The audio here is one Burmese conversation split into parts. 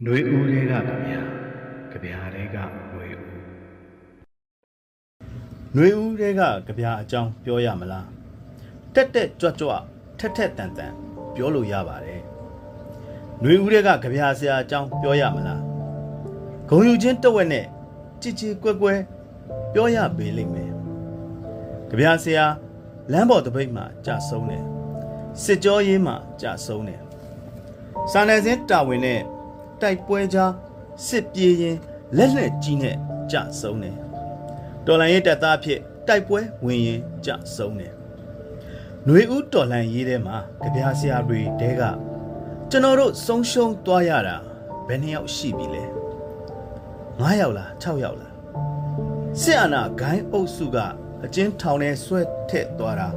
။နှွေဦးလေးကကြပြ။ကြပြလေးကနှွေဦး။နှွေဦးလေးကကြပြအကြောင်းပြောရမလား။တက်တက်ကြွကြွထက်ထက်တန်တန်ပြောလို့ရပါတယ်။နှွေဦးလေးကကြပြဆရာအကြောင်းပြောရမလား။ဂုံယူချင်းတဝက်နဲ့ကြည်ကြည်ကွက်ကွက်ပြောရပေးလိမ့်မယ်။ကြပြဆရာလမ်းပေါ်တပိတ်မှာကြာဆုံးတယ်။စစ်ကြောရေးမှာကြာဆုံးတယ်။စာနယ်ဇင်းတာဝန်နဲ့ တိုက်ပွဲကြားစစ်ပြေးရင်လက်လက်ကြီးနဲ့ကြာဆုံးတယ်တော်လန်ရေးတပ်သားဖြစ်တိုက်ပွဲဝင်ရင်ကြဆုံးတယ်။ຫນွေဦးတော်လန်ရေးထဲမှာကြပြားဆရာတွေတဲကကျွန်တော်တို့ဆုံးရှုံးသွားရတာဘယ်နှစ်ယောက်ရှိပြီလဲ။9ယောက်လား6ယောက်လား။စစ်အာဏာဂိုင်းအုပ်စုကအကျဉ်းထောင်ထဲဆွဲထည့်သွားတာ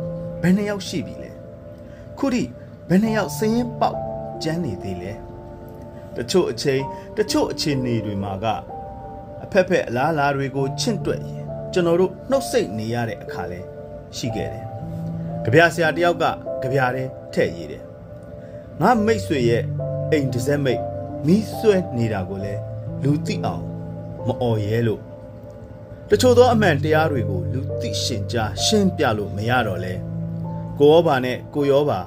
ဘယ်နှစ်ယောက်ရှိပြီလဲ။ခုထိဘယ်နှစ်ယောက်စည်ရင်ပေါက်ကျန်းနေသေးလဲ။ တချို့အချိန်တချို့အခြေအနေတွေမှာကအဖက်ဖက်အလားအလာတွေကိုချင့်တွက်ရင်ကျွန်တော်တို့နှုတ်ဆက်နေရတဲ့အခါလဲရှိခဲ့တယ်။ကြပြဆရာတယောက်ကကြပြတဲ့ထဲ့ရည်တယ်။ငါမိတ်ဆွေရဲ့အိမ်တစ်စက်မိတ်မီးဆွဲနေတာကိုလဲလူသိအောင်မအော်ရဲလို့တချို့သောအမှန်တရားတွေကိုလူသိရှင်ကြားရှင်းပြလို့မရတော့လဲကိုရောပါနဲ့ကိုရောပါ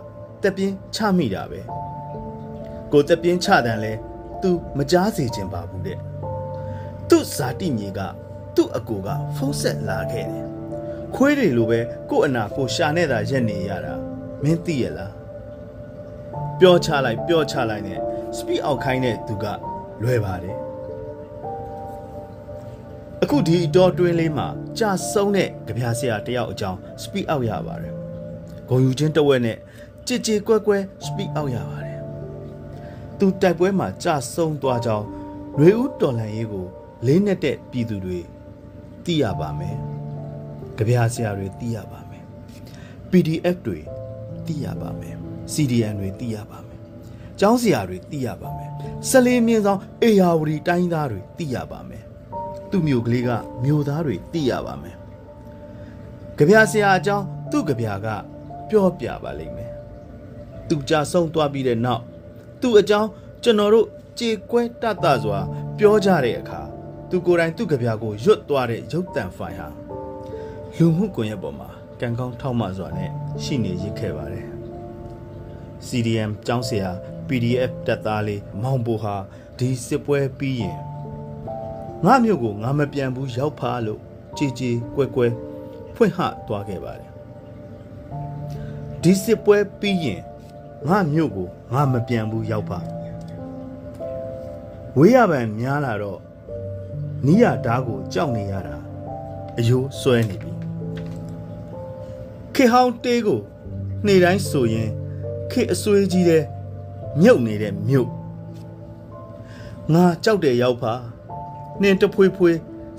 တက်ပြင်းချမိတာပဲ ကိုတက်ပြင်းချတယ်လဲ तू မကြားစေခြင်းပါဘူးတဲ့သူ့ဇာတိမြေကသူ့အကိုကဖုံးဆက်လာခဲ့တယ်။ခွေးတွေလိုပဲကို့အနာကိုရှာနေတာရက်နေရတာမင်းသိရလား။ပြောချလိုက်ပြောချလိုက်နဲ့စပီအောက်ခိုင်းတဲ့သူကလွယ်ပါတယ်။အခုဒီအတော်တွင်းလေးမှာကြာဆုံးတဲ့ကြပြာဆရာတယောက်အကြောင်းစပီအောက်ရပါတယ်။ဂုံယူချင်းတဝက်နဲ့ကြည်ကြည်ကွက်ကွဲစပီအောက်ရပါတယ်။ သူတိုက်ပွဲမှာကြာဆုံးသွားကြောင်းຫນွေဦးတော်လန်ရေးကိုလေးနဲ့တဲ့ပြည်သူတွေသိရပါမယ်။ကြပြာဆရာတွေသိရပါမယ်။ PDF တွေသိရပါမယ်။ CDN တွေသိရပါမယ်။ကျောင်းဆရာတွေသိရပါမယ်။စလေးမြင်းဆောင်အေယာဝတီတိုင်းသားတွေသိရပါမယ်။သူ့မျိုးကလေးကမျိုးသားတွေသိရပါမယ်။ကြပြာဆရာအကြောင်းသူ့ကြပြာကပြောပြပါလိမ့်မယ်။သူကြာဆုံးသွားပြီးတဲ့နောက် သူ့အကြောင်းကျွန်တော်တို့ကြေကွဲတတ်တစွာ ပြောကြတဲ့အခါသူကိုယ်တိုင်သူ့ကြပြာကိုရွတ်သွားတဲ့ရုပ်တံဖိုင်ဟာလူမှုကွန်ရက်ပေါ်မှာကံကောင်းထောက်မှစွာနဲ့ရှိနေရစ်ခဲ့ပါတယ် CDM ကျောင်းဆရာ PDF တက်သားလေးမောင်ပိုဟာဒီစစ်ပွဲပြီးရင်ငါမျိုးကိုငါမပြန်ဘူးရောက်ဖားလို့ကြည်ကြည်ကွယ်ကွယ်ဖွင့်ဟသွားခဲ့ပါတယ်ဒီစစ်ပွဲပြီးရင် ငါမျိုးကိုငါမပြန်ဘူးရောက်ဖားဝေးရပံများလာတော့နီးရဓာတ်ကိုကြောက်နေရတာအယိုးဆွဲနေပြီခေဟောင်းတေးကိုနှေတိုင်းဆိုရင်ခေအဆွေးကြီးတဲ့မြုပ်နေတဲ့မြုပ်ငါကြောက်တယ်ရောက်ဖာနှင်းတဖွေးဖွေး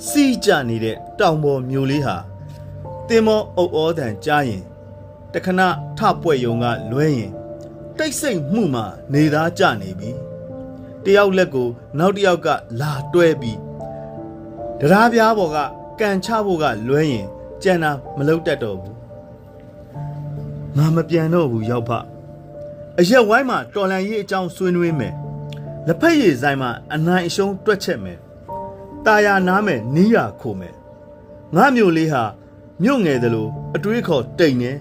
စီးကြနေတဲ့တောင်ပေါ်မျိုးလေးဟာတင်မောအုပ်ဩတန်ကြားရင်တခဏထပွက်ယုံကလွဲရင် တိတ်ဆိတ်မှုမှနေသားကြနေပြီတယောက်လက်ကို နောက်တစ်ယောက်ကလာတွဲပြီးတရားပြားပေါ်ကကန်ချဖို့ကလွဲရင်ကြံတာမလုပ်တတ်တော့ဘူးငါမပြန်တော့ဘူးရောက်ဖအရက်ဝိုင်းမှာတော်လန်ရေးအကြောင်းဆွေးနွေးမယ်လက်ဖက်ရည်ဆိုင်မှာအနိုင်အရှုံးတွက်ချက်မယ်ตาယာနားမယ်နီးရခိုမယ်ငါမျိုးလေးဟာမြို့ငယ်တယ်လို့အတွေးခေါ်တိတ်နေ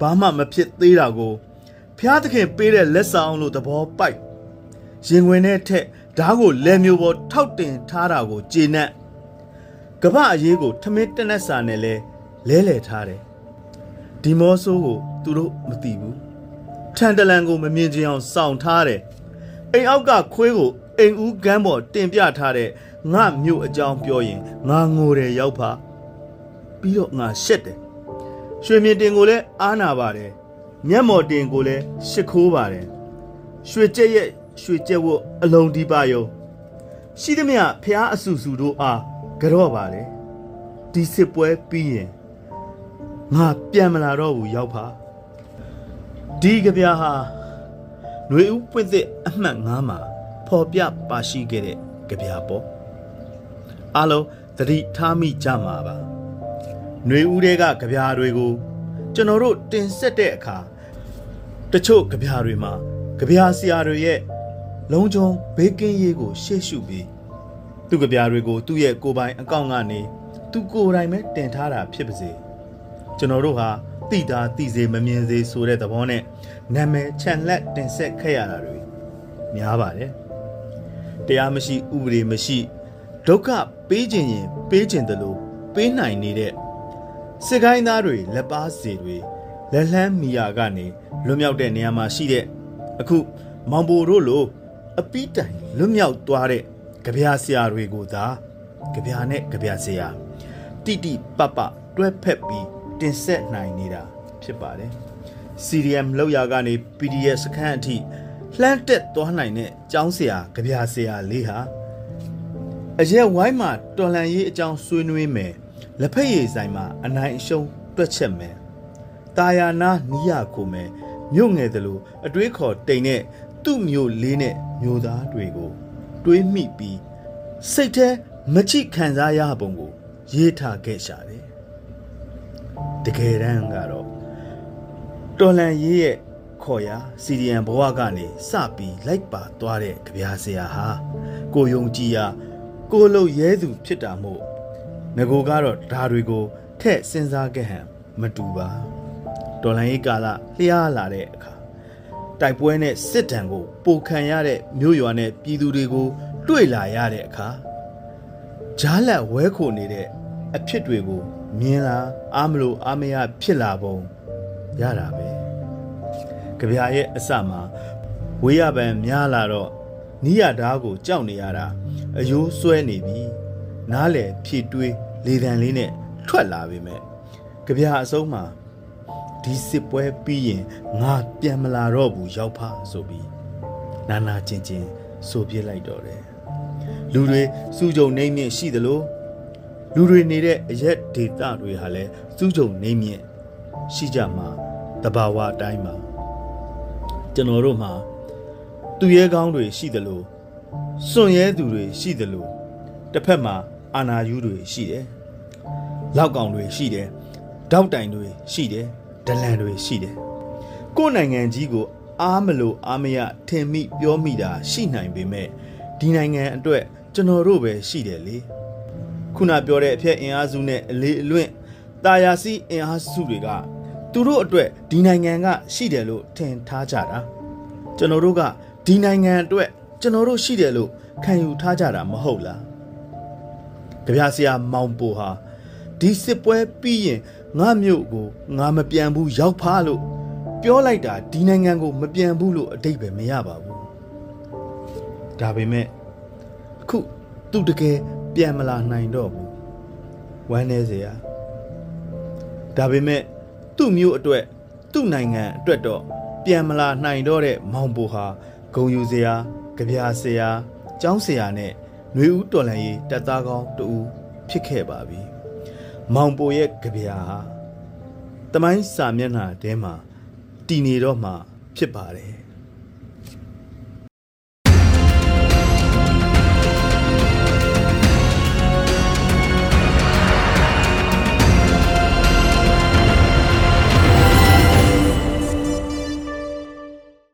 ဘာမှမဖြစ်သေးတာကို ဖျားသခင်ပေးတဲ့လက်ဆောင်လို့သဘောပိုက်ရင်ဝင်တဲ့ထက်ဓားကိုလက်မျိုးပေါ်ထောက်တင်ထားတာကိုကျေနပ်ကပအရေးကိုထမင်းတနက်စာနဲ့လဲလဲလဲထားတယ်ဒီမောဆိုးကိုသူတို့မသိဘူးထန်တလန်ကိုမမြင်ချင်အောင်စောင့်ထားတယ်အိမ်အောက်ကခွေးကိုအိမ်ဦးကမ်းပေါ်တင်ပြထားတဲ့ငါမြို့အကြောင်းပြောရင်ငါငိုတယ်ရောက်ဖာပြီးတော့ငါရှက်တယ်ရွှေမြင့်တင်ကိုလည်းအားနာပါတယ် မျက်မော်တင်ကိုလည်းရှစ်ခိုးပါတယ်ရွှေကြက်ရဲ့ရွှေကြက်ဝတ်အလုံးဒီပါယုံရှိသမျှဖျားအဆူဆူတို့အားကြော့ပါလေဒီစစ်ပွဲပြီးရင်ငါပြန်မလာတော့ဘူးရောက်ဖာဒီကြပြာဟာຫນွေဦးပွင့်သစ်အမှတ်9မှာဖော်ပြပါရှိခဲ့တဲ့ကြပြာပေါ့အားလုံးသတိထားမိကြမှာပါຫນွေဦးတွေကကြပြာတွေကို ကျွန်တော်တို့တင်ဆက်တဲ့အခါတချို့ကြပြာတွေမှာကြပြာဆရာတွေရဲ့လုံခြုံဘေးကင်းရေးကိုရှေ့ရှုပြီးသူ့ကြပြားတွေကိုသူ့ရဲ့ကိုယ်ပိုင်အကောင့်ကနေသူကိုယ်တိုင်ပဲတင်ထားတာဖြစ်ပါစေကျွန်တော်တို့ဟာတိတာတိစေမမြင်စေဆိုတဲ့သဘောနဲ့နာမည်ခြံလက်တင်ဆက်ခဲ့ရတာတွေများပါတယ်တရားမရှိဥပဒေမရှိဒုက္ခပေးခြင်းရင်ပေးခြင်းတလို့ပေးနိုင်နေတဲ့ စစ်ကိုင်းသားတွေလက်ပါစီတွေလက်လှမ်းမီယာကနေလွတ်မြောက်တဲ့နေရာမှာရှိတဲ့အခုမောင်ဘိုတို့လိုအပီးတိုင်လွတ်မြောက်သွားတဲ့ကြပြာဆရာတွေကိုသာကြပြာနဲ့ကြပြာဆရာတိတိပပတွဲဖက်ပြီးတင်ဆက်နိုင်နေတာဖြစ်ပါတယ် CDM လောက်ရာကနေ PDF စခန်းအထိလှမ်းတက်သွားနိုင်တဲ့ကျောင်းဆရာကြပြာဆရာလေးဟာအရက်ဝိုင်းမှာတော်လန်ရေးအကြောင်းဆွေးနွေးမယ် လက်ဖက်ရည်ဆိုင်မှာအနိုင်အရှုံးတွက်ချက်မယ်တာယာနာနီးရခုမယ်မြို့ငယ်တယ်လို့အတွေးခေါ်တိမ်တဲ့သူ့မျိုးလေးနဲ့မျိုးသားတွေကို တွေးမိပြီးစိတ်แท้မချိခံစားရပုံကို ရေးထားခဲ့ရှာတယ်တကယ်တမ်းကတော့တော်လန်ရေးရဲ့ခေါ်ရာစီဒီယန်ဘဝကနေစပြီးလိုက်ပါသွားတဲ့ကြပြားဆရာဟာကိုယုံကြည်ရာကိုလုံရဲသူဖြစ်တာမို့ ငကိုကတော့ဓာတွေကိုထက်စဉ်းစားခဲ့ဟန်မတူပါတော်လန်ရေးကာလလျှားလာတဲ့အခါတိုက်ပွဲနဲ့စစ်တံကိုပိုခံရတဲ့မြို့ရွာနဲ့ပြည်သူတွေကို တွေ့လာရတဲ့အခါဂျားလက်ဝဲခိုနေတဲ့အဖြစ်တွေကိုမြင်လာအားမလို့အားမရဖြစ်လာပုံရတာပဲကြပြရဲ့အစမှာဝေးရပံများလာတော့နီးရဓားကိုကြောက်နေရတာအယိုးဆွဲနေပြီ နားလေဖြည့်တွေးလေတံလေးနဲ့ထွက်လာပေမဲ့ကြပြအဆုံးမှာဒီစစ်ပွဲပြီးရင်ငါပြန်မလာတော့ဘူးရောက်ဖဆိုပြီးနာနာချင်းချင်းဆိုပြစ်လိုက်တော့တယ်လူတွေစုကြုံနေမြင့်ရှိသလိုလူတွေနေတဲ့အရက်ဒေတာတွေဟာလည်းစုကြုံနေမြင့်ရှိကြမှာတဘာဝအတိုင်းမှာကျွန်တော်တို့မှာသူရဲကောင်းတွေရှိသလိုစွန့်ရဲသူတွေရှိသလိုတစ်ဖက်မှာ အာနာယူတွေရှိတယ်လောက်ကောင်တွေရှိတယ်တောက်တိုင်တွေရှိတယ်ဒလန်တွေရှိတယ်ကိုယ်နိုင်ငံကြီးကိုအားမလို့အားမရထင်မိပြောမိတာရှိနိုင်ပေမဲ့ဒီနိုင်ငံအတွက်ကျွန်တော်တို့ပဲရှိတယ်လေခုနပြောတဲ့အဖက်အင်အားစုနဲ့အလေးအလွင့်တာယာစီအင်အားစုတွေကသူတို့အတွက်ဒီနိုင်ငံကရှိတယ်လို့ထင်ထားကြတာကျွန်တော်တို့ကဒီနိုင်ငံအတွက်ကျွန်တော်တို့ရှိတယ်လို့ခံယူထားကြတာမဟုတ်လား ကြပြဆရာမောင်ပိုဟာဒီစစ်ပွဲပြီးရင်ငါမြို့ကိုငါမပြန်ဘူးရောက်ဖားလို့ပြောလိုက်တာဒီနိုင်ငံကိုမပြန်ဘူးလို့အတိတ်ပဲမရပါဘူးဒါပေမဲ့အခုသူတကယ်ပြန်မလာနိုင်တော့ဘူးဝမ်းနေစရာဒါပေမဲ့သူ့မျိုးအတွက်သူ့နိုင်ငံအတွက်တော့ပြန်မလာနိုင်တော့တဲ့မောင်ပိုဟာဂုံယူစရာကြပြာဆရာကျောင်းဆရာနဲ့ ຫນွေဦးတော်လန်ရေးတက်သားကောင်းတူဖြစ်ခဲ့ပါပြီမောင်ပိုရဲ့ကြပြာဟာတမိုင်းစာမျက်နှာထဲမှာတည်နေတော့မှဖြစ်ပါတယ်